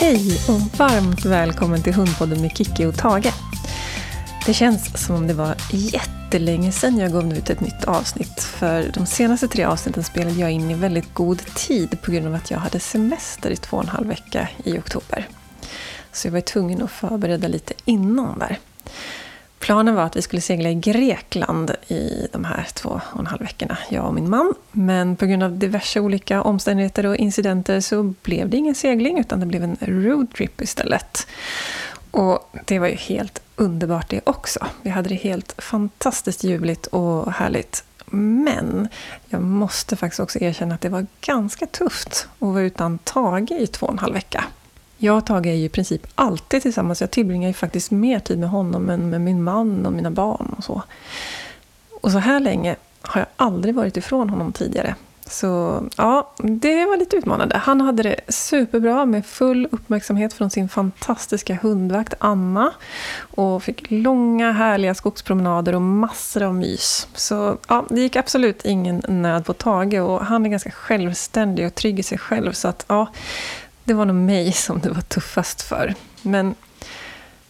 Hej och varmt välkommen till Hundpodden med Kicki och Tage. Det känns som om det var jättelänge sedan jag gav ut ett nytt avsnitt. För de senaste tre avsnitten spelade jag in i väldigt god tid på grund av att jag hade semester i två och en halv vecka i oktober. Så jag var tvungen att förbereda lite innan där. Planen var att vi skulle segla i Grekland i de här två och en halv veckorna, jag och min man. Men på grund av diverse olika omständigheter och incidenter så blev det ingen segling utan det blev en roadtrip istället. Och det var ju helt underbart det också. Vi hade det helt fantastiskt ljuvligt och härligt. Men jag måste faktiskt också erkänna att det var ganska tufft att vara utan Tage i två och en halv vecka. Jag och Tage är ju i princip alltid tillsammans. Jag tillbringar ju faktiskt mer tid med honom än med min man och mina barn och så. Och så här länge har jag aldrig varit ifrån honom tidigare. Så ja, det var lite utmanande. Han hade det superbra med full uppmärksamhet från sin fantastiska hundvakt Anna. Och fick långa härliga skogspromenader och massor av mys. Så ja, det gick absolut ingen nöd på Tage och han är ganska självständig och trygg i sig själv. Så att ja, det var nog mig som det var tuffast för. Men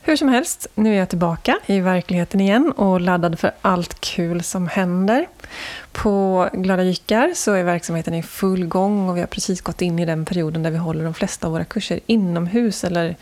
hur som helst, nu är jag tillbaka i verkligheten igen och laddad för allt kul som händer. På Glada Jyckar så är verksamheten i full gång och vi har precis gått in i den perioden där vi håller de flesta av våra kurser inomhus eller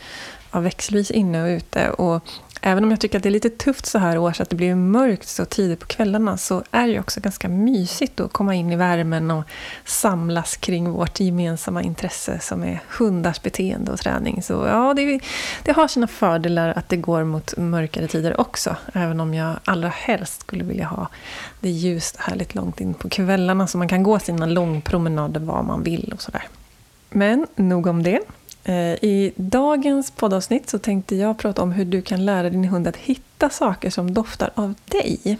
ja, växelvis inne och ute. Och Även om jag tycker att det är lite tufft så här års att det blir mörkt så tidigt på kvällarna så är det också ganska mysigt att komma in i värmen och samlas kring vårt gemensamma intresse som är hundars beteende och träning. Så ja, det, det har sina fördelar att det går mot mörkare tider också. Även om jag allra helst skulle vilja ha det ljust härligt långt in på kvällarna så man kan gå sina långpromenader var man vill och sådär. Men nog om det. Eh, I dagens poddavsnitt så tänkte jag prata om hur du kan lära din hund att hitta saker som doftar av dig.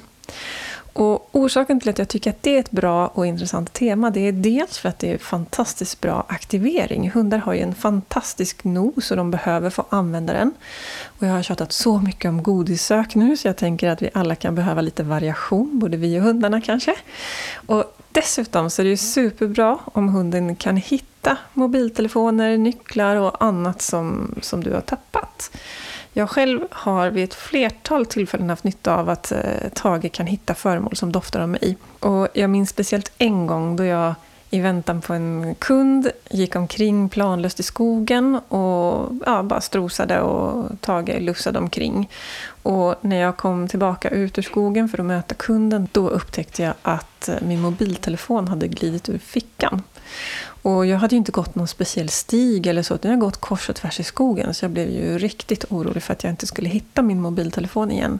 Och orsaken till att jag tycker att det är ett bra och intressant tema det är dels för att det är fantastiskt bra aktivering. Hundar har ju en fantastisk nos och de behöver få använda den. Och jag har tjatat så mycket om godissök nu så jag tänker att vi alla kan behöva lite variation, både vi och hundarna kanske. Och dessutom så är det ju superbra om hunden kan hitta mobiltelefoner, nycklar och annat som, som du har tappat. Jag själv har vid ett flertal tillfällen haft nytta av att eh, Tage kan hitta föremål som doftar av mig. Och jag minns speciellt en gång då jag i väntan på en kund gick omkring planlöst i skogen och ja, bara strosade och Tage lussade omkring. Och när jag kom tillbaka ut ur skogen för att möta kunden då upptäckte jag att eh, min mobiltelefon hade glidit ur fickan. Och jag hade ju inte gått någon speciell stig eller så, utan jag gått kors och tvärs i skogen. Så jag blev ju riktigt orolig för att jag inte skulle hitta min mobiltelefon igen.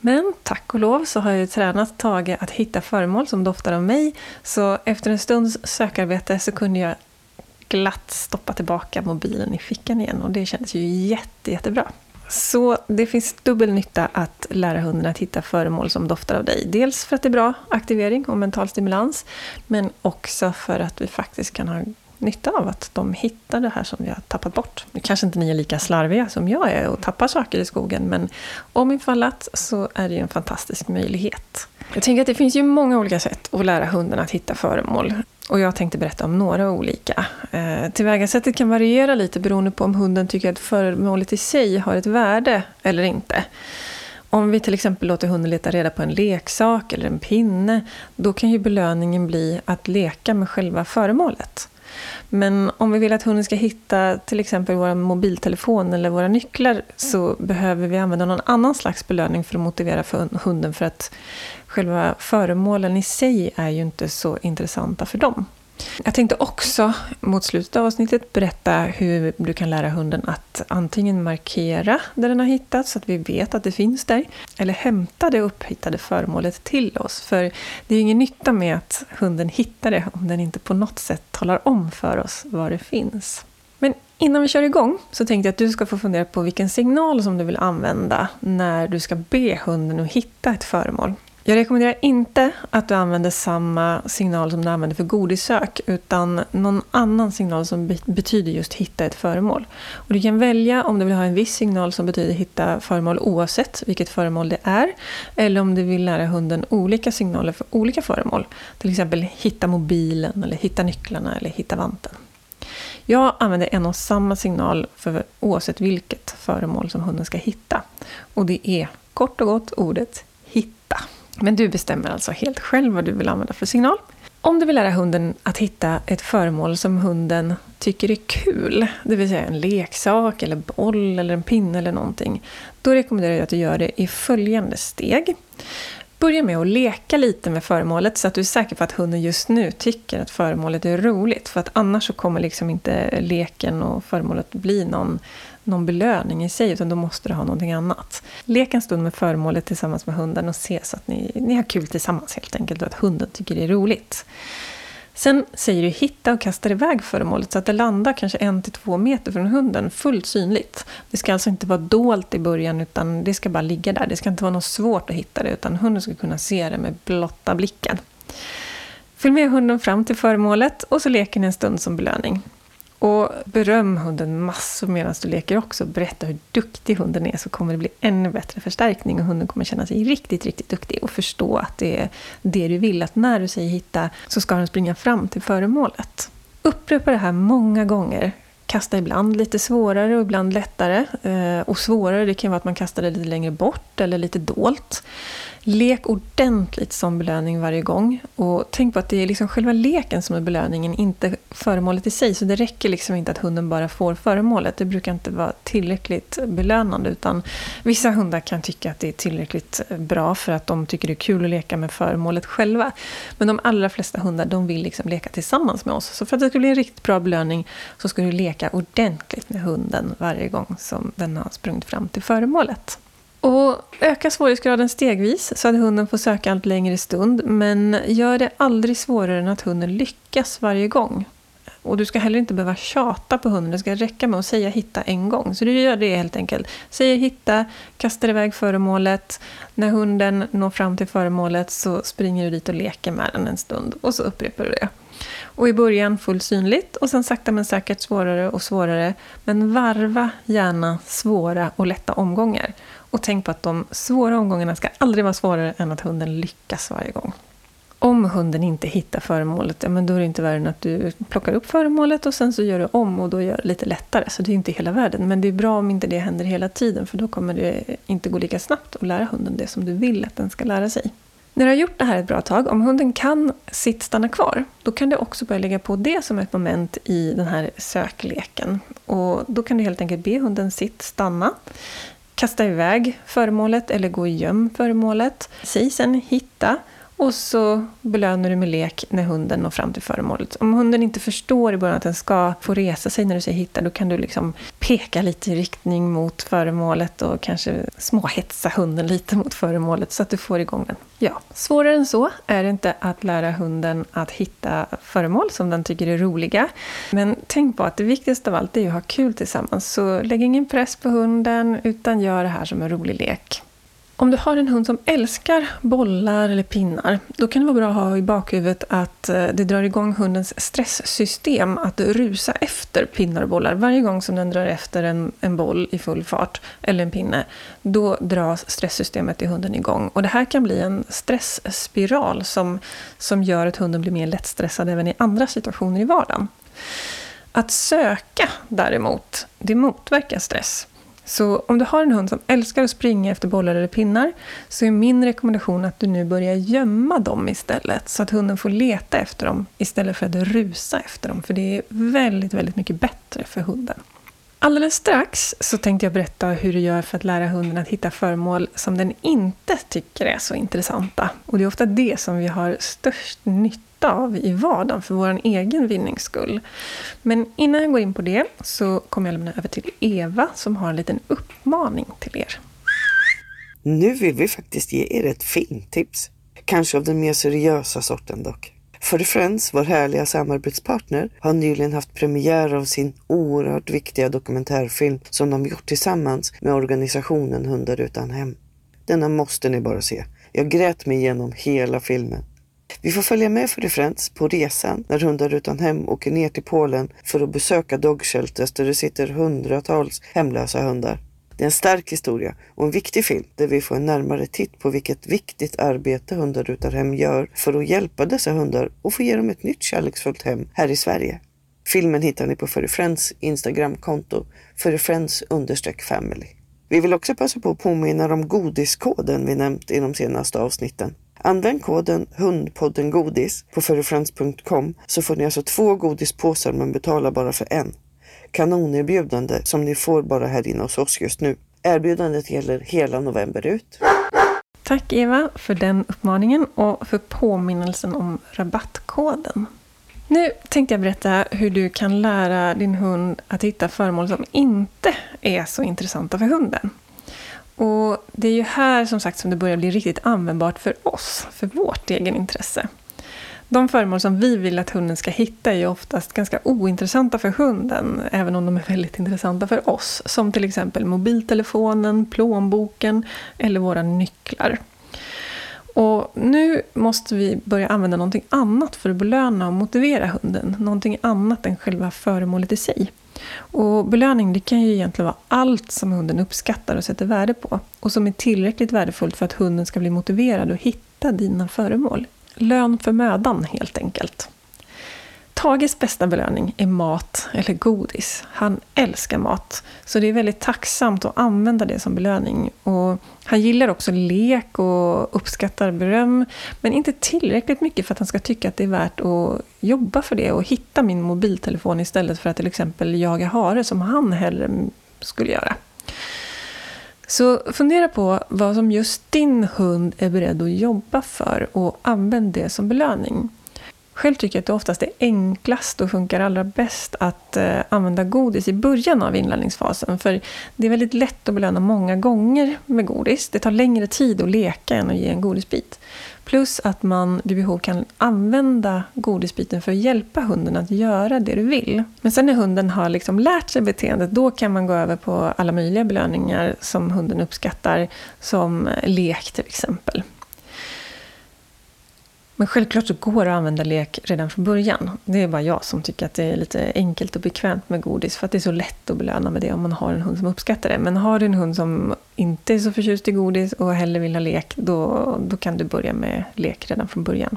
Men tack och lov så har jag ju tränat Tage att hitta föremål som doftar av mig. Så efter en stunds sökarbete så kunde jag glatt stoppa tillbaka mobilen i fickan igen. Och det kändes ju jätte, jättebra. Så det finns dubbel nytta att lära hunden att hitta föremål som doftar av dig. Dels för att det är bra aktivering och mental stimulans, men också för att vi faktiskt kan ha nytta av att de hittar det här som vi har tappat bort. Nu kanske inte ni är lika slarviga som jag är och tappar saker i skogen, men om ifallat så är det ju en fantastisk möjlighet. Jag tänker att det finns ju många olika sätt att lära hunden att hitta föremål. Och jag tänkte berätta om några olika. Eh, tillvägasättet kan variera lite beroende på om hunden tycker att föremålet i sig har ett värde eller inte. Om vi till exempel låter hunden leta reda på en leksak eller en pinne, då kan ju belöningen bli att leka med själva föremålet. Men om vi vill att hunden ska hitta till exempel vår mobiltelefon eller våra nycklar så behöver vi använda någon annan slags belöning för att motivera för hunden för att själva föremålen i sig är ju inte så intressanta för dem. Jag tänkte också mot slutet av avsnittet berätta hur du kan lära hunden att antingen markera där den har hittats så att vi vet att det finns där, eller hämta det upphittade föremålet till oss. För det är ju ingen nytta med att hunden hittar det om den inte på något sätt talar om för oss var det finns. Men innan vi kör igång så tänkte jag att du ska få fundera på vilken signal som du vill använda när du ska be hunden att hitta ett föremål. Jag rekommenderar inte att du använder samma signal som du använder för godissök, utan någon annan signal som betyder just hitta ett föremål. Och du kan välja om du vill ha en viss signal som betyder hitta föremål oavsett vilket föremål det är, eller om du vill lära hunden olika signaler för olika föremål. Till exempel hitta mobilen, eller hitta nycklarna eller hitta vanten. Jag använder en och samma signal för oavsett vilket föremål som hunden ska hitta. Och det är kort och gott ordet. Men du bestämmer alltså helt själv vad du vill använda för signal. Om du vill lära hunden att hitta ett föremål som hunden tycker är kul, det vill säga en leksak, eller boll, eller en pinne eller någonting, då rekommenderar jag att du gör det i följande steg. Börja med att leka lite med föremålet så att du är säker på att hunden just nu tycker att föremålet är roligt. För att annars så kommer liksom inte leken och föremålet bli någon, någon belöning i sig, utan då måste du ha någonting annat. Lek en stund med föremålet tillsammans med hunden och se så att ni, ni har kul tillsammans helt enkelt och att hunden tycker det är roligt. Sen säger du hitta och kastar iväg föremålet så att det landar kanske en till två meter från hunden, fullt synligt. Det ska alltså inte vara dolt i början, utan det ska bara ligga där. Det ska inte vara något svårt att hitta det, utan hunden ska kunna se det med blotta blicken. Följ med hunden fram till föremålet och så leker ni en stund som belöning. Och beröm hunden massor medan du leker också. Berätta hur duktig hunden är så kommer det bli ännu bättre förstärkning och hunden kommer känna sig riktigt, riktigt duktig och förstå att det är det du vill. Att när du säger hitta så ska den springa fram till föremålet. Upprepa det här många gånger. Kasta ibland lite svårare och ibland lättare. Eh, och svårare det kan vara att man kastar det lite längre bort eller lite dolt. Lek ordentligt som belöning varje gång. Och tänk på att det är liksom själva leken som är belöningen, inte föremålet i sig. Så det räcker liksom inte att hunden bara får föremålet. Det brukar inte vara tillräckligt belönande. Utan vissa hundar kan tycka att det är tillräckligt bra för att de tycker det är kul att leka med föremålet själva. Men de allra flesta hundar de vill liksom leka tillsammans med oss. Så för att det ska bli en riktigt bra belöning så ska du leka ordentligt med hunden varje gång som den har sprungit fram till föremålet. Och öka svårighetsgraden stegvis så att hunden får söka allt längre stund. Men gör det aldrig svårare än att hunden lyckas varje gång. Och du ska heller inte behöva tjata på hunden. Det ska räcka med att säga hitta en gång. Så du gör det helt enkelt. Säger hitta, kastar iväg föremålet. När hunden når fram till föremålet så springer du dit och leker med den en stund. Och så upprepar du det. Och i början fullt synligt och sen sakta men säkert svårare och svårare. Men varva gärna svåra och lätta omgångar. Och tänk på att de svåra omgångarna ska aldrig vara svårare än att hunden lyckas varje gång. Om hunden inte hittar föremålet, ja, men då är det inte värre än att du plockar upp föremålet och sen så gör du om och då gör det lite lättare. Så det är inte hela världen. Men det är bra om inte det händer hela tiden för då kommer det inte gå lika snabbt att lära hunden det som du vill att den ska lära sig. När du har gjort det här ett bra tag, om hunden kan sitt stanna kvar, då kan du också börja lägga på det som ett moment i den här sökleken. Och då kan du helt enkelt be hunden sitt stanna kasta iväg föremålet eller gå och göm föremålet. Säg sen hitta och så belönar du med lek när hunden når fram till föremålet. Om hunden inte förstår i början att den ska få resa sig när du säger hitta, då kan du liksom peka lite i riktning mot föremålet och kanske småhetsa hunden lite mot föremålet så att du får igång den. Ja, svårare än så är det inte att lära hunden att hitta föremål som den tycker är roliga. Men tänk på att det viktigaste av allt är att ha kul tillsammans. Så lägg ingen press på hunden, utan gör det här som en rolig lek. Om du har en hund som älskar bollar eller pinnar, då kan det vara bra att ha i bakhuvudet att eh, det drar igång hundens stresssystem att rusa efter pinnar och bollar. Varje gång som den drar efter en, en boll i full fart, eller en pinne, då dras stresssystemet i hunden igång. Och det här kan bli en stressspiral som, som gör att hunden blir mer lättstressad även i andra situationer i vardagen. Att söka däremot, det motverkar stress. Så om du har en hund som älskar att springa efter bollar eller pinnar så är min rekommendation att du nu börjar gömma dem istället. Så att hunden får leta efter dem istället för att rusa efter dem. För det är väldigt, väldigt mycket bättre för hunden. Alldeles strax så tänkte jag berätta hur du gör för att lära hunden att hitta föremål som den inte tycker är så intressanta. Och det är ofta det som vi har störst nytta av i vardagen för vår egen vinnings skull. Men innan jag går in på det så kommer jag lämna över till Eva som har en liten uppmaning till er. Nu vill vi faktiskt ge er ett filmtips. Kanske av den mer seriösa sorten dock. För Friends, vår härliga samarbetspartner, har nyligen haft premiär av sin oerhört viktiga dokumentärfilm som de gjort tillsammans med organisationen Hundar utan hem. Denna måste ni bara se. Jag grät mig igenom hela filmen. Vi får följa med för Friends på resan när Hundar utan hem åker ner till Polen för att besöka dogshelters där det sitter hundratals hemlösa hundar. Det är en stark historia och en viktig film där vi får en närmare titt på vilket viktigt arbete Hundar utan hem gör för att hjälpa dessa hundar och få ge dem ett nytt kärleksfullt hem här i Sverige. Filmen hittar ni på Furry Instagramkonto furryfriends family. Vi vill också passa på att påminna om godiskoden vi nämnt i de senaste avsnitten. Använd koden hundpoddengodis på furryfriends.com så får ni alltså två godispåsar men betalar bara för en. Kanonerbjudande som ni får bara här inne hos oss just nu. Erbjudandet gäller hela november ut. Tack Eva för den uppmaningen och för påminnelsen om rabattkoden. Nu tänkte jag berätta hur du kan lära din hund att hitta föremål som inte är så intressanta för hunden. Och Det är ju här som sagt som det börjar bli riktigt användbart för oss, för vårt egen intresse. De föremål som vi vill att hunden ska hitta är ju oftast ganska ointressanta för hunden, även om de är väldigt intressanta för oss. Som till exempel mobiltelefonen, plånboken eller våra nycklar. Och nu måste vi börja använda någonting annat för att belöna och motivera hunden. Någonting annat än själva föremålet i sig. Och belöning det kan ju egentligen vara allt som hunden uppskattar och sätter värde på. Och som är tillräckligt värdefullt för att hunden ska bli motiverad att hitta dina föremål. Lön för mödan helt enkelt. Tages bästa belöning är mat eller godis. Han älskar mat, så det är väldigt tacksamt att använda det som belöning. Och han gillar också lek och uppskattar beröm, men inte tillräckligt mycket för att han ska tycka att det är värt att jobba för det och hitta min mobiltelefon istället för att till exempel jaga hare som han hellre skulle göra. Så fundera på vad som just din hund är beredd att jobba för och använd det som belöning. Själv tycker jag att det oftast är enklast och funkar allra bäst att eh, använda godis i början av inlärningsfasen. För det är väldigt lätt att belöna många gånger med godis. Det tar längre tid att leka än att ge en godisbit. Plus att man vid behov kan använda godisbiten för att hjälpa hunden att göra det du vill. Men sen när hunden har liksom lärt sig beteendet, då kan man gå över på alla möjliga belöningar som hunden uppskattar, som lek till exempel. Men självklart så går det att använda lek redan från början. Det är bara jag som tycker att det är lite enkelt och bekvämt med godis. För att det är så lätt att belöna med det om man har en hund som uppskattar det. Men har du en hund som inte är så förtjust i godis och hellre vill ha lek, då, då kan du börja med lek redan från början.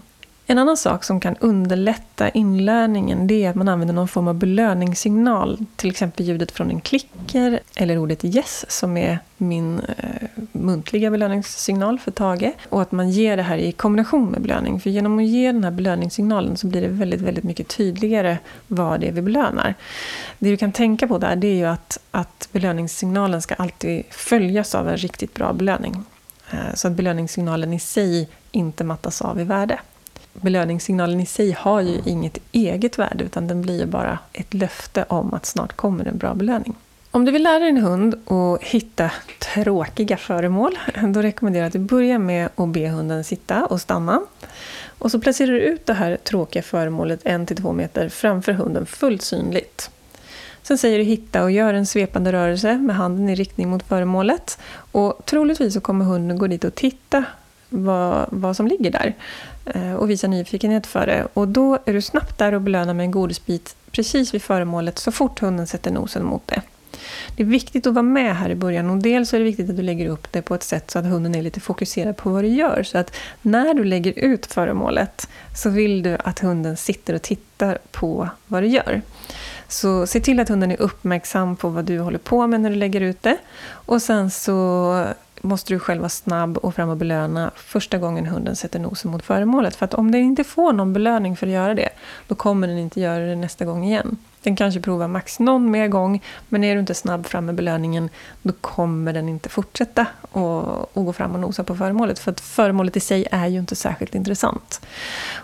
En annan sak som kan underlätta inlärningen det är att man använder någon form av belöningssignal. Till exempel ljudet från en klicker eller ordet yes som är min eh, muntliga belöningssignal för Tage. Och att man ger det här i kombination med belöning. För genom att ge den här belöningssignalen så blir det väldigt, väldigt mycket tydligare vad det är vi belönar. Det du kan tänka på där det är ju att, att belöningssignalen ska alltid följas av en riktigt bra belöning. Eh, så att belöningssignalen i sig inte mattas av i värde belöningssignalen i sig har ju inget eget värde utan den blir ju bara ett löfte om att snart kommer en bra belöning. Om du vill lära din hund att hitta tråkiga föremål, då rekommenderar jag att du börjar med att be hunden sitta och stanna. Och så placerar du ut det här tråkiga föremålet en till två meter framför hunden fullt synligt. Sen säger du hitta och gör en svepande rörelse med handen i riktning mot föremålet. Och troligtvis så kommer hunden gå dit och titta vad, vad som ligger där. Eh, och visa nyfikenhet för det. Och då är du snabbt där och belönar med en godisbit precis vid föremålet så fort hunden sätter nosen mot det. Det är viktigt att vara med här i början och dels är det viktigt att du lägger upp det på ett sätt så att hunden är lite fokuserad på vad du gör. Så att när du lägger ut föremålet så vill du att hunden sitter och tittar på vad du gör. Så se till att hunden är uppmärksam på vad du håller på med när du lägger ut det. Och sen så måste du själv vara snabb och fram och belöna första gången hunden sätter nosen mot föremålet. För att om den inte får någon belöning för att göra det, då kommer den inte göra det nästa gång igen. Den kanske provar max någon mer gång, men är du inte snabb fram med belöningen, då kommer den inte fortsätta och, och gå fram och nosa på föremålet. För att föremålet i sig är ju inte särskilt intressant.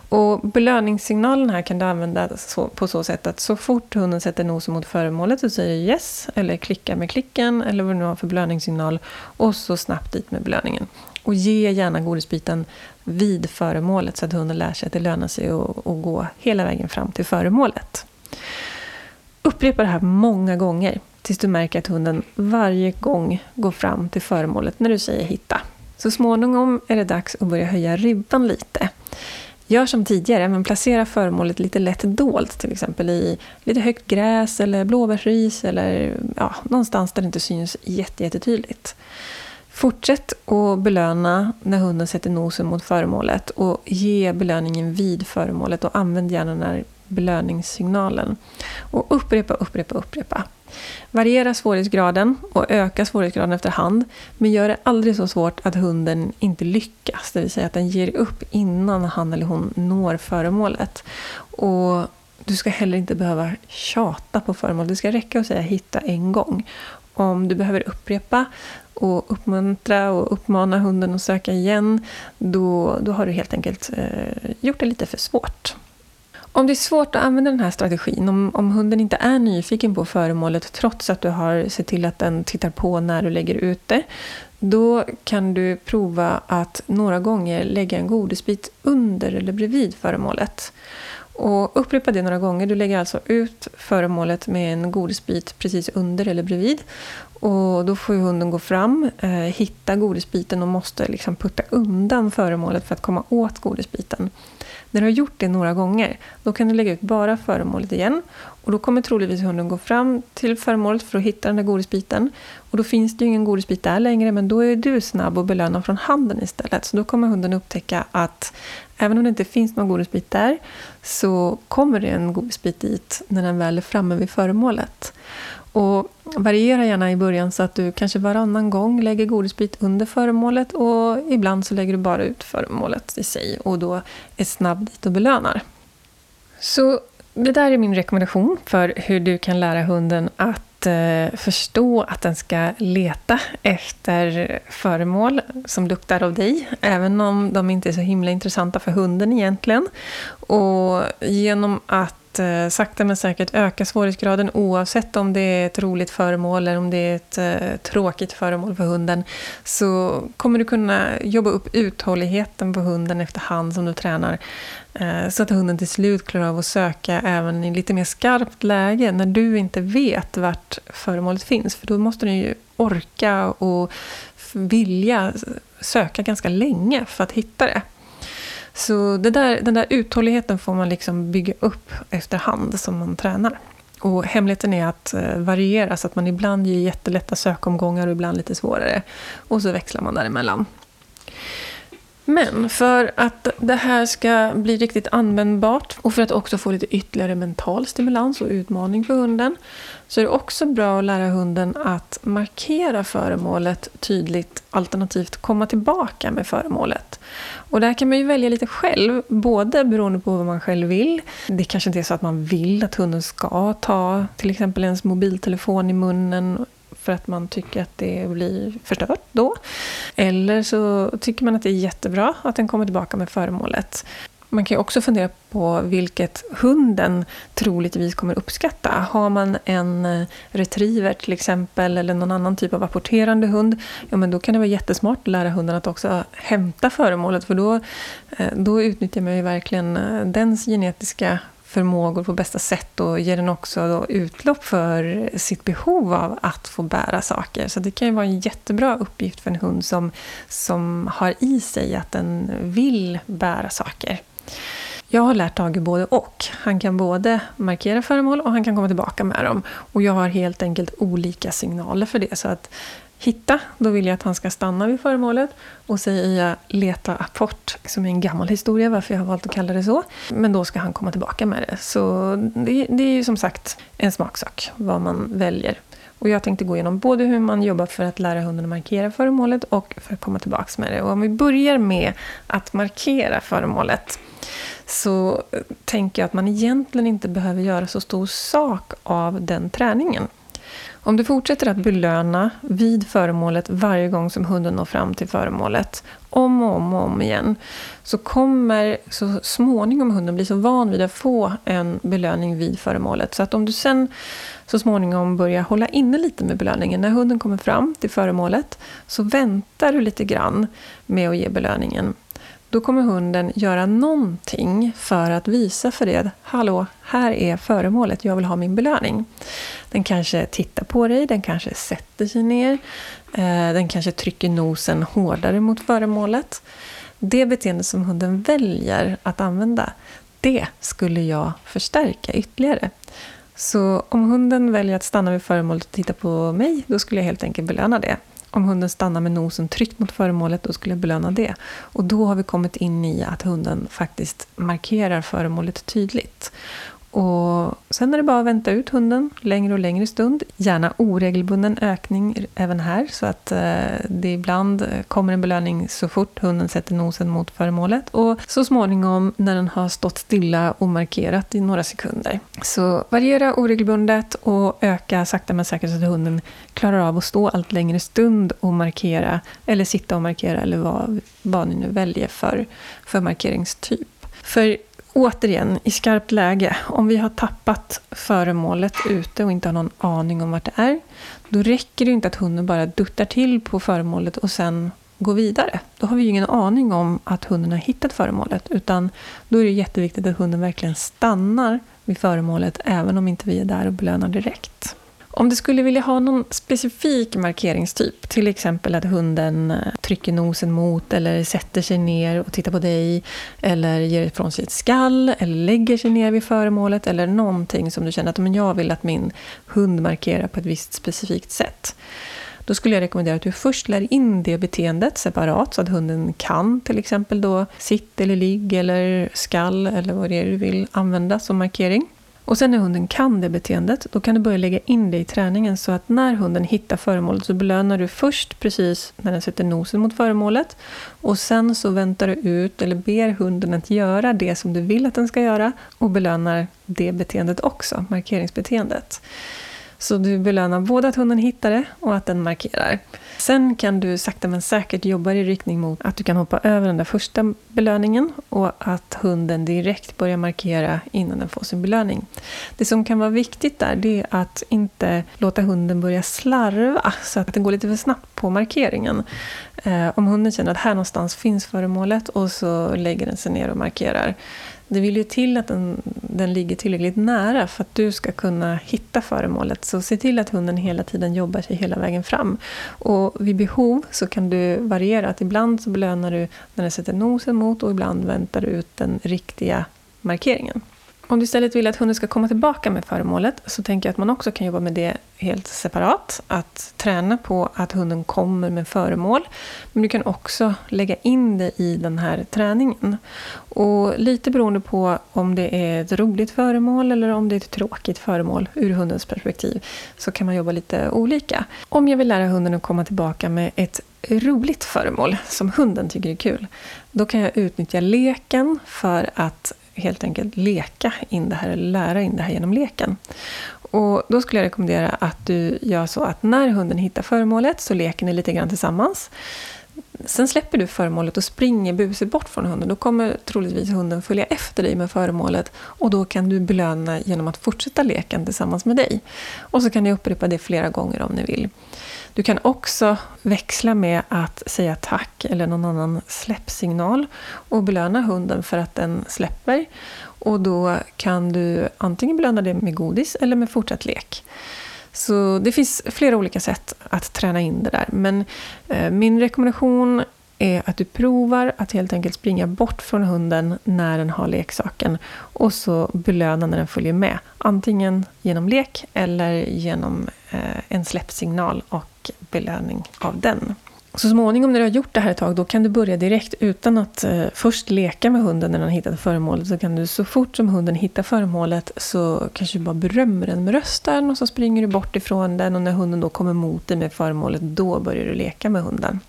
Och belöningssignalen här kan du använda så, på så sätt att så fort hunden sätter nosen mot föremålet så säger du yes, eller klickar med klicken, eller vad du nu har för belöningssignal, och så snabbt dit med belöningen. Och ge gärna godisbiten vid föremålet så att hunden lär sig att det lönar sig att, att gå hela vägen fram till föremålet. Upprepa det här många gånger tills du märker att hunden varje gång går fram till föremålet när du säger hitta. Så småningom är det dags att börja höja ribban lite. Gör som tidigare, men placera föremålet lite lätt dolt, till exempel i lite högt gräs eller blåbärsris eller ja, någonstans där det inte syns jättetydligt. Fortsätt att belöna när hunden sätter nosen mot föremålet och ge belöningen vid föremålet och använd gärna när belöningssignalen. Och upprepa, upprepa, upprepa. Variera svårighetsgraden och öka svårighetsgraden efterhand, men gör det aldrig så svårt att hunden inte lyckas, det vill säga att den ger upp innan han eller hon når föremålet. Och du ska heller inte behöva tjata på föremål. Det ska räcka att säga hitta en gång. Om du behöver upprepa och uppmuntra och uppmana hunden att söka igen, då, då har du helt enkelt eh, gjort det lite för svårt. Om det är svårt att använda den här strategin, om, om hunden inte är nyfiken på föremålet trots att du har sett till att den tittar på när du lägger ut det, då kan du prova att några gånger lägga en godisbit under eller bredvid föremålet. Och upprepa det några gånger. Du lägger alltså ut föremålet med en godisbit precis under eller bredvid. Och då får hunden gå fram, eh, hitta godisbiten och måste liksom putta undan föremålet för att komma åt godisbiten. När du har gjort det några gånger, då kan du lägga ut bara föremålet igen. Och då kommer troligtvis hunden gå fram till föremålet för att hitta den där godisbiten. Och då finns det ju ingen godisbit där längre, men då är du snabb och belönar från handen istället. Så då kommer hunden upptäcka att även om det inte finns någon godisbit där, så kommer det en godisbit dit när den väl är framme vid föremålet. Och variera gärna i början så att du kanske varannan gång lägger godisbit under föremålet och ibland så lägger du bara ut föremålet i sig och då är snabb dit och belönar. Så det där är min rekommendation för hur du kan lära hunden att eh, förstå att den ska leta efter föremål som luktar av dig, även om de inte är så himla intressanta för hunden egentligen. Och genom att eh, sakta men säkert öka svårighetsgraden oavsett om det är ett roligt föremål eller om det är ett eh, tråkigt föremål för hunden så kommer du kunna jobba upp uthålligheten på hunden efterhand som du tränar eh, så att hunden till slut klarar av att söka även i lite mer skarpt läge när du inte vet vart föremålet finns för då måste den ju orka och vilja söka ganska länge för att hitta det. Så det där, den där uthålligheten får man liksom bygga upp efterhand som man tränar. Och hemligheten är att eh, variera så att man ibland ger jättelätta sökomgångar och ibland lite svårare. Och så växlar man däremellan. Men för att det här ska bli riktigt användbart och för att också få lite ytterligare mental stimulans och utmaning för hunden så är det också bra att lära hunden att markera föremålet tydligt alternativt komma tillbaka med föremålet. Och där kan man ju välja lite själv, både beroende på vad man själv vill. Det kanske inte är så att man vill att hunden ska ta till exempel ens mobiltelefon i munnen för att man tycker att det blir förstört då. Eller så tycker man att det är jättebra att den kommer tillbaka med föremålet. Man kan ju också fundera på vilket hunden troligtvis kommer uppskatta. Har man en eh, retriever till exempel, eller någon annan typ av apporterande hund, ja men då kan det vara jättesmart att lära hunden att också hämta föremålet, för då, eh, då utnyttjar man ju verkligen eh, dens genetiska förmågor på bästa sätt och ger den också då utlopp för sitt behov av att få bära saker. Så det kan ju vara en jättebra uppgift för en hund som, som har i sig att den vill bära saker. Jag har lärt Tage både och. Han kan både markera föremål och han kan komma tillbaka med dem. Och jag har helt enkelt olika signaler för det. Så att hitta, då vill jag att han ska stanna vid föremålet. Och säger jag leta apport, som är en gammal historia varför jag har valt att kalla det så. Men då ska han komma tillbaka med det. Så det, det är ju som sagt en smaksak vad man väljer. Och jag tänkte gå igenom både hur man jobbar för att lära hunden att markera föremålet och för att komma tillbaka med det. Och om vi börjar med att markera föremålet så tänker jag att man egentligen inte behöver göra så stor sak av den träningen. Om du fortsätter att belöna vid föremålet varje gång som hunden når fram till föremålet, om och om och om igen, så kommer så småningom hunden bli så van vid att få en belöning vid föremålet. Så att om du sen så småningom börjar hålla inne lite med belöningen, när hunden kommer fram till föremålet, så väntar du lite grann med att ge belöningen. Då kommer hunden göra någonting för att visa för dig att hallå, här är föremålet, jag vill ha min belöning. Den kanske tittar på dig, den kanske sätter sig ner, eh, den kanske trycker nosen hårdare mot föremålet. Det beteende som hunden väljer att använda, det skulle jag förstärka ytterligare. Så om hunden väljer att stanna vid föremålet och titta på mig, då skulle jag helt enkelt belöna det. Om hunden stannar med nosen tryckt mot föremålet, då skulle jag belöna det. Och då har vi kommit in i att hunden faktiskt markerar föremålet tydligt. Och sen är det bara att vänta ut hunden längre och längre stund. Gärna oregelbunden ökning även här så att eh, det ibland kommer en belöning så fort hunden sätter nosen mot föremålet och så småningom när den har stått stilla och markerat i några sekunder. Så variera oregelbundet och öka sakta men säkert så att hunden klarar av att stå allt längre stund och markera eller sitta och markera eller vad, vad ni nu väljer för, för markeringstyp. För återigen, i skarpt läge, om vi har tappat föremålet ute och inte har någon aning om vart det är, då räcker det inte att hunden bara duttar till på föremålet och sen går vidare. Då har vi ju ingen aning om att hunden har hittat föremålet, utan då är det jätteviktigt att hunden verkligen stannar vid föremålet, även om inte vi är där och belönar direkt. Om du skulle vilja ha någon specifik markeringstyp, till exempel att hunden eh, trycker nosen mot eller sätter sig ner och tittar på dig, eller ger ifrån sig ett skall, eller lägger sig ner vid föremålet, eller någonting som du känner att men jag vill att min hund markerar på ett visst specifikt sätt. Då skulle jag rekommendera att du först lär in det beteendet separat så att hunden kan till exempel då sitt eller ligg eller skall eller vad det är du vill använda som markering. Och sen när hunden kan det beteendet, då kan du börja lägga in det i träningen så att när hunden hittar föremålet så belönar du först precis när den sätter nosen mot föremålet och sen så väntar du ut eller ber hunden att göra det som du vill att den ska göra och belönar det beteendet också, markeringsbeteendet. Så du belönar både att hunden hittar det och att den markerar. Sen kan du sakta men säkert jobba i riktning mot att du kan hoppa över den där första belöningen och att hunden direkt börjar markera innan den får sin belöning. Det som kan vara viktigt där det är att inte låta hunden börja slarva så att den går lite för snabbt på markeringen. Eh, om hunden känner att här någonstans finns föremålet och så lägger den sig ner och markerar det vill ju till att den, den ligger tillräckligt nära för att du ska kunna hitta föremålet. Så se till att hunden hela tiden jobbar sig hela vägen fram. Och vid behov så kan du variera. Att ibland så belönar du när den sätter nosen mot och ibland väntar du ut den riktiga markeringen. Om du istället vill att hunden ska komma tillbaka med föremålet så tänker jag att man också kan jobba med det helt separat. Att träna på att hunden kommer med föremål. Men du kan också lägga in det i den här träningen. Och lite beroende på om det är ett roligt föremål eller om det är ett tråkigt föremål ur hundens perspektiv så kan man jobba lite olika. Om jag vill lära hunden att komma tillbaka med ett roligt föremål som hunden tycker är kul, då kan jag utnyttja leken för att helt enkelt leka in det här, eller lära in det här genom leken. Och då skulle jag rekommendera att du gör så att när hunden hittar föremålet så leker ni lite grann tillsammans. Sen släpper du föremålet och springer busigt bort från hunden. Då kommer troligtvis hunden följa efter dig med föremålet och då kan du belöna genom att fortsätta leken tillsammans med dig. Och så kan ni upprepa det flera gånger om ni vill. Du kan också växla med att säga tack eller någon annan släppsignal och belöna hunden för att den släpper. Och då kan du antingen belöna det med godis eller med fortsatt lek. Så det finns flera olika sätt att träna in det där. Men eh, min rekommendation är att du provar att helt enkelt springa bort från hunden när den har leksaken och så belöna när den följer med. Antingen genom lek eller genom eh, en släppsignal och belöning av den. Så småningom när du har gjort det här ett tag, då kan du börja direkt utan att eh, först leka med hunden när den har hittat föremålet. Så kan du så fort som hunden hittar föremålet så kanske du bara berömmer den med rösten och så springer du bort ifrån den och när hunden då kommer mot dig med föremålet, då börjar du leka med hunden.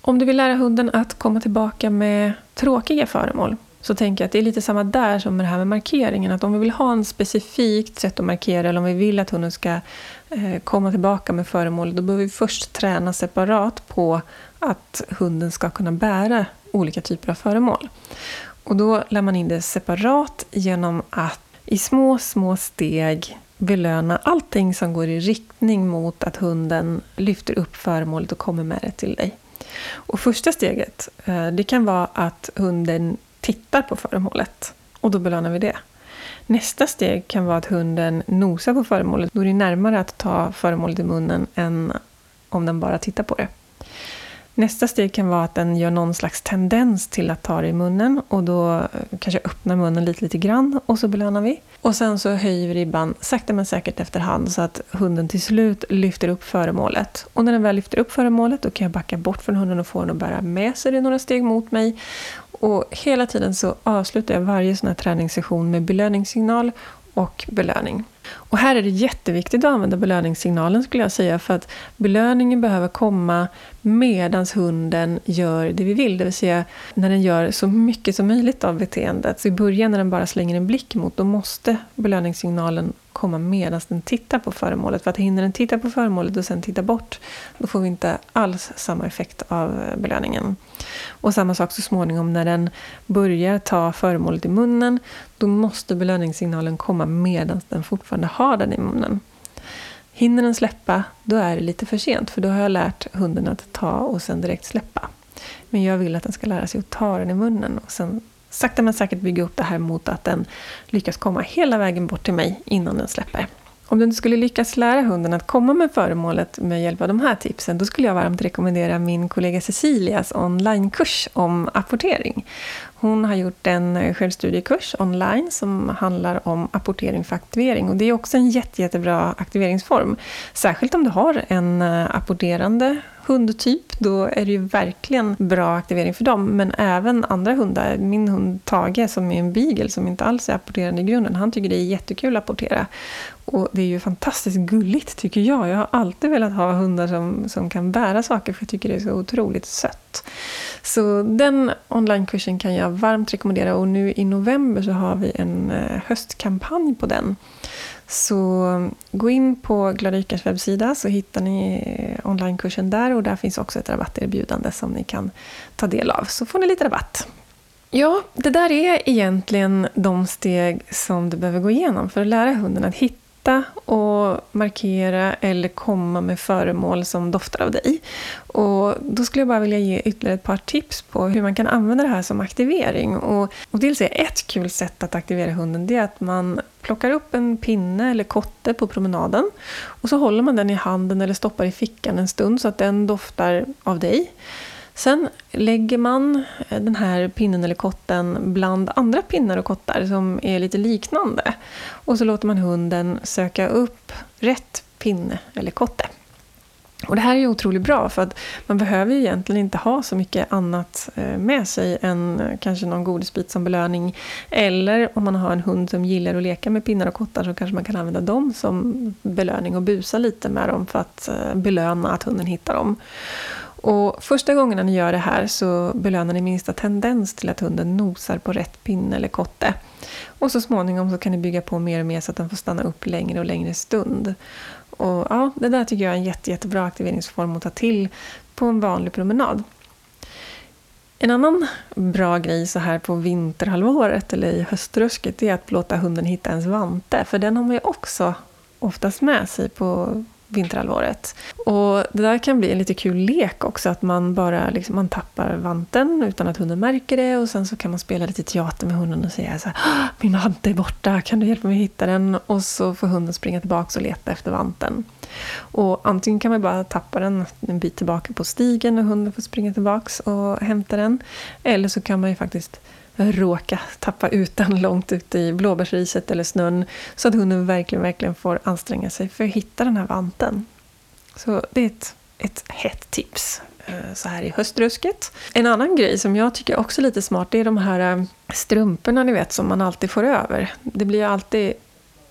Om du vill lära hunden att komma tillbaka med tråkiga föremål så tänker jag att det är lite samma där som med det här med markeringen. Att om vi vill ha en specifikt sätt att markera eller om vi vill att hunden ska eh, komma tillbaka med föremålet, då behöver vi först träna separat på att hunden ska kunna bära olika typer av föremål. Och då lär man in det separat genom att i små, små steg belöna allting som går i riktning mot att hunden lyfter upp föremålet och kommer med det till dig. Och första steget, eh, det kan vara att hunden tittar på föremålet. Och då belönar vi det. Nästa steg kan vara att hunden nosar på föremålet. Då är det närmare att ta föremålet i munnen än om den bara tittar på det. Nästa steg kan vara att den gör någon slags tendens till att ta det i munnen och då eh, kanske öppnar munnen lite, lite grann och så belönar vi. Och sen så höjer vi ribban sakta men säkert efterhand så att hunden till slut lyfter upp föremålet. Och när den väl lyfter upp föremålet då kan jag backa bort från hunden och få den att bära med sig det några steg mot mig. Och hela tiden så avslutar jag varje sån här träningssession med belöningssignal och belöning. Och här är det jätteviktigt att använda belöningssignalen skulle jag säga, för att belöningen behöver komma medan hunden gör det vi vill, det vill säga när den gör så mycket som möjligt av beteendet. Så i början när den bara slänger en blick mot, då måste belöningssignalen komma medan den tittar på föremålet. För att hinner den titta på föremålet och sen titta bort, då får vi inte alls samma effekt av eh, belöningen. Och samma sak så småningom när den börjar ta föremålet i munnen, då måste belöningssignalen komma medan den fortfarande har den i munnen. Hinner den släppa, då är det lite för sent, för då har jag lärt hunden att ta och sen direkt släppa. Men jag vill att den ska lära sig att ta den i munnen och sen sakta men säkert bygga upp det här mot att den lyckas komma hela vägen bort till mig innan den släpper. Om du inte skulle lyckas lära hunden att komma med föremålet med hjälp av de här tipsen, då skulle jag varmt rekommendera min kollega Cecilias onlinekurs om apportering. Hon har gjort en eh, självstudiekurs online som handlar om apportering för aktivering. Och det är också en jätte, jättebra aktiveringsform. Särskilt om du har en eh, apporterande hundtyp, då är det ju verkligen bra aktivering för dem. Men även andra hundar. Min hund Tage, som är en beagle, som inte alls är apporterande i grunden, han tycker det är jättekul att apportera. Och det är ju fantastiskt gulligt, tycker jag. Jag har alltid velat ha hundar som, som kan bära saker, för jag tycker det är så otroligt sött. Så den onlinekursen kan jag varmt rekommendera. Och nu i november så har vi en eh, höstkampanj på den. Så mm, gå in på Glada webbsida så hittar ni eh, onlinekursen där och där finns också ett rabatterbjudande som ni kan ta del av. Så får ni lite rabatt. Ja, det där är egentligen de steg som du behöver gå igenom för att lära hunden att hitta hitta och markera eller komma med föremål som doftar av dig. Och då skulle jag bara vilja ge ytterligare ett par tips på hur man kan använda det här som aktivering. Och, och dels är ett kul sätt att aktivera hunden det är att man plockar upp en pinne eller kotte på promenaden och så håller man den i handen eller stoppar i fickan en stund så att den doftar av dig. Sen lägger man eh, den här pinnen eller kotten bland andra pinnar och kottar som är lite liknande. Och så låter man hunden söka upp rätt pinne eller kotte. Och det här är otroligt bra för att man behöver ju egentligen inte ha så mycket annat eh, med sig än eh, kanske någon godisbit som belöning. Eller om man har en hund som gillar att leka med pinnar och kottar så kanske man kan använda dem som belöning och busa lite med dem för att belöna att hunden hittar dem. Och första gångerna ni gör det här så belönar ni minsta tendens till att hunden nosar på rätt pinne eller kotte. Och så småningom så kan ni bygga på mer och mer så att den får stanna upp längre och längre stund. Och ja, Det där tycker jag är en jätte, jättebra aktiveringsform att ta till på en vanlig promenad. En annan bra grej så här på vinterhalvåret eller i höstrusket är att låta hunden hitta ens vante. För den har man ju också oftast med sig på vinterhalvåret. Och det där kan bli en lite kul lek också, att man bara liksom, man tappar vanten utan att hunden märker det och sen så kan man spela lite teater med hunden och säga så här, min vante är borta, kan du hjälpa mig att hitta den? Och så får hunden springa tillbaka och leta efter vanten. Och antingen kan man bara tappa den en bit tillbaka på stigen och hunden får springa tillbaka och hämta den. Eller så kan man ju faktiskt råka tappa ut den långt ute i blåbärsriset eller snön. Så att hunden verkligen, verkligen får anstränga sig för att hitta den här vanten. Så det är ett, ett hett tips eh, så här i höstrusket. En annan grej som jag tycker också är lite smart, det är de här eh, strumporna ni vet som man alltid får över. Det blir alltid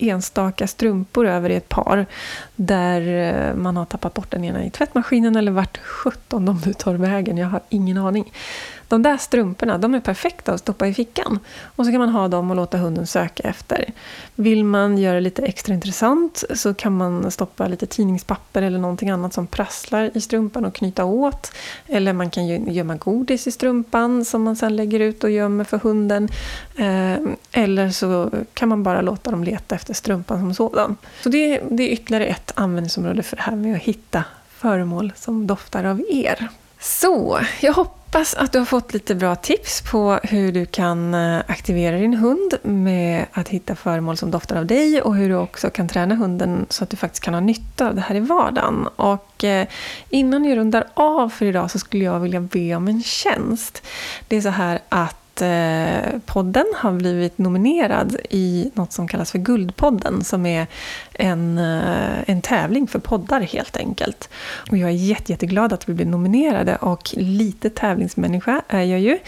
enstaka strumpor över i ett par där eh, man har tappat bort den ena i tvättmaskinen eller vart sjutton de nu tar vägen. Jag har ingen aning. De där strumporna de är perfekta att stoppa i fickan. Och så kan man ha dem och låta hunden söka efter. Vill man göra det lite extra intressant så kan man stoppa lite tidningspapper eller någonting annat som prasslar i strumpan och knyta åt. Eller man kan gömma godis i strumpan som man sen lägger ut och gömmer för hunden. Eh, eller så kan man bara låta dem leta efter strumpan som sådan. Så det, det är ytterligare ett användningsområde för det här med att hitta föremål som doftar av er. Så, jag hoppas Hoppas att du har fått lite bra tips på hur du kan eh, aktivera din hund med att hitta föremål som doftar av dig och hur du också kan träna hunden så att du faktiskt kan ha nytta av det här i vardagen. Och eh, innan jag rundar av för idag så skulle jag vilja be om en tjänst. Det är så här att att eh, podden har blivit nominerad i något som kallas för Guldpodden, som är en, eh, en tävling för poddar helt enkelt. Och jag är jätte, jätteglad att vi blev nominerade och lite tävlingsmänniska är jag ju.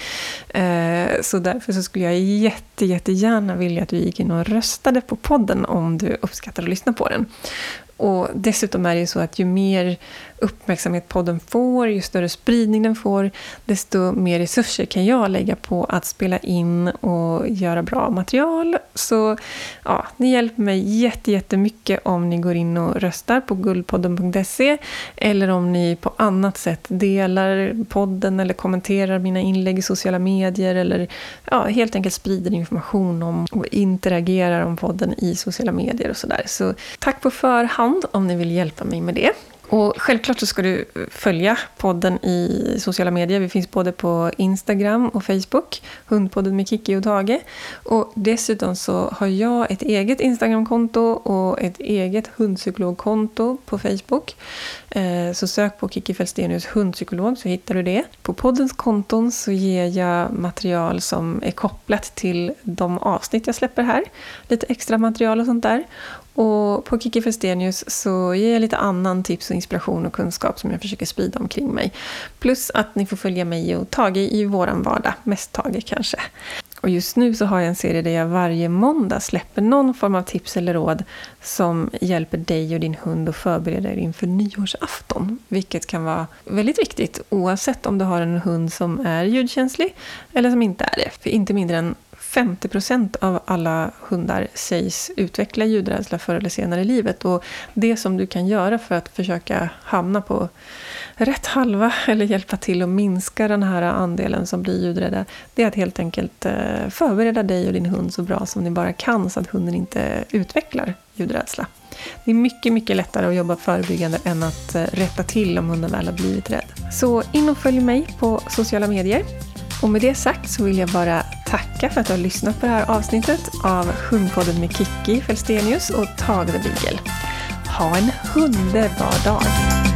Eh, så därför så skulle jag jätte, jättegärna vilja att du gick in och röstade på podden om du uppskattar att lyssna på den. Och dessutom är det ju så att ju mer uppmärksamhet podden får, ju större spridning den får, desto mer resurser kan jag lägga på att spela in och göra bra material. Så ja, ni hjälper mig jättemycket om ni går in och röstar på guldpodden.se eller om ni på annat sätt delar podden eller kommenterar mina inlägg i sociala medier eller ja, helt enkelt sprider information om och interagerar om podden i sociala medier och sådär. Så tack på förhand om ni vill hjälpa mig med det. Och självklart så ska du följa podden i sociala medier. Vi finns både på Instagram och Facebook. Hundpodden med Kiki och Tage. Och dessutom så har jag ett eget Instagramkonto och ett eget hundpsykologkonto på Facebook. Eh, så sök på Kiki Fälstenius hundpsykolog så hittar du det. På poddens konton så ger jag material som är kopplat till de avsnitt jag släpper här. Lite extra material och sånt där. Och på Kiki Festenius så ger jag lite annan tips och inspiration och kunskap som jag försöker sprida omkring mig. Plus att ni får följa mig och Tage i våran vardag, mest Tage kanske. Och just nu så har jag en serie där jag varje måndag släpper någon form av tips eller råd som hjälper dig och din hund att förbereda er inför nyårsafton. Vilket kan vara väldigt viktigt oavsett om du har en hund som är ljudkänslig eller som inte är det. För inte mindre än 50 procent av alla hundar sägs utveckla ljudrädsla förr eller senare i livet. Och det som du kan göra för att försöka hamna på rätt halva eller hjälpa till att minska den här andelen som blir ljudrädda, det är att helt enkelt eh, förbereda dig och din hund så bra som ni bara kan så att hunden inte utvecklar ljudrädsla. Det är mycket, mycket lättare att jobba förebyggande än att eh, rätta till om hunden väl har blivit rädd. Så in och följ mig på sociala medier. Och med det sagt så vill jag bara tacka för att du har lyssnat på det här avsnittet av Hundpodden med Kikki Felstenius och Tage the Beagle. Ha en underbar dag!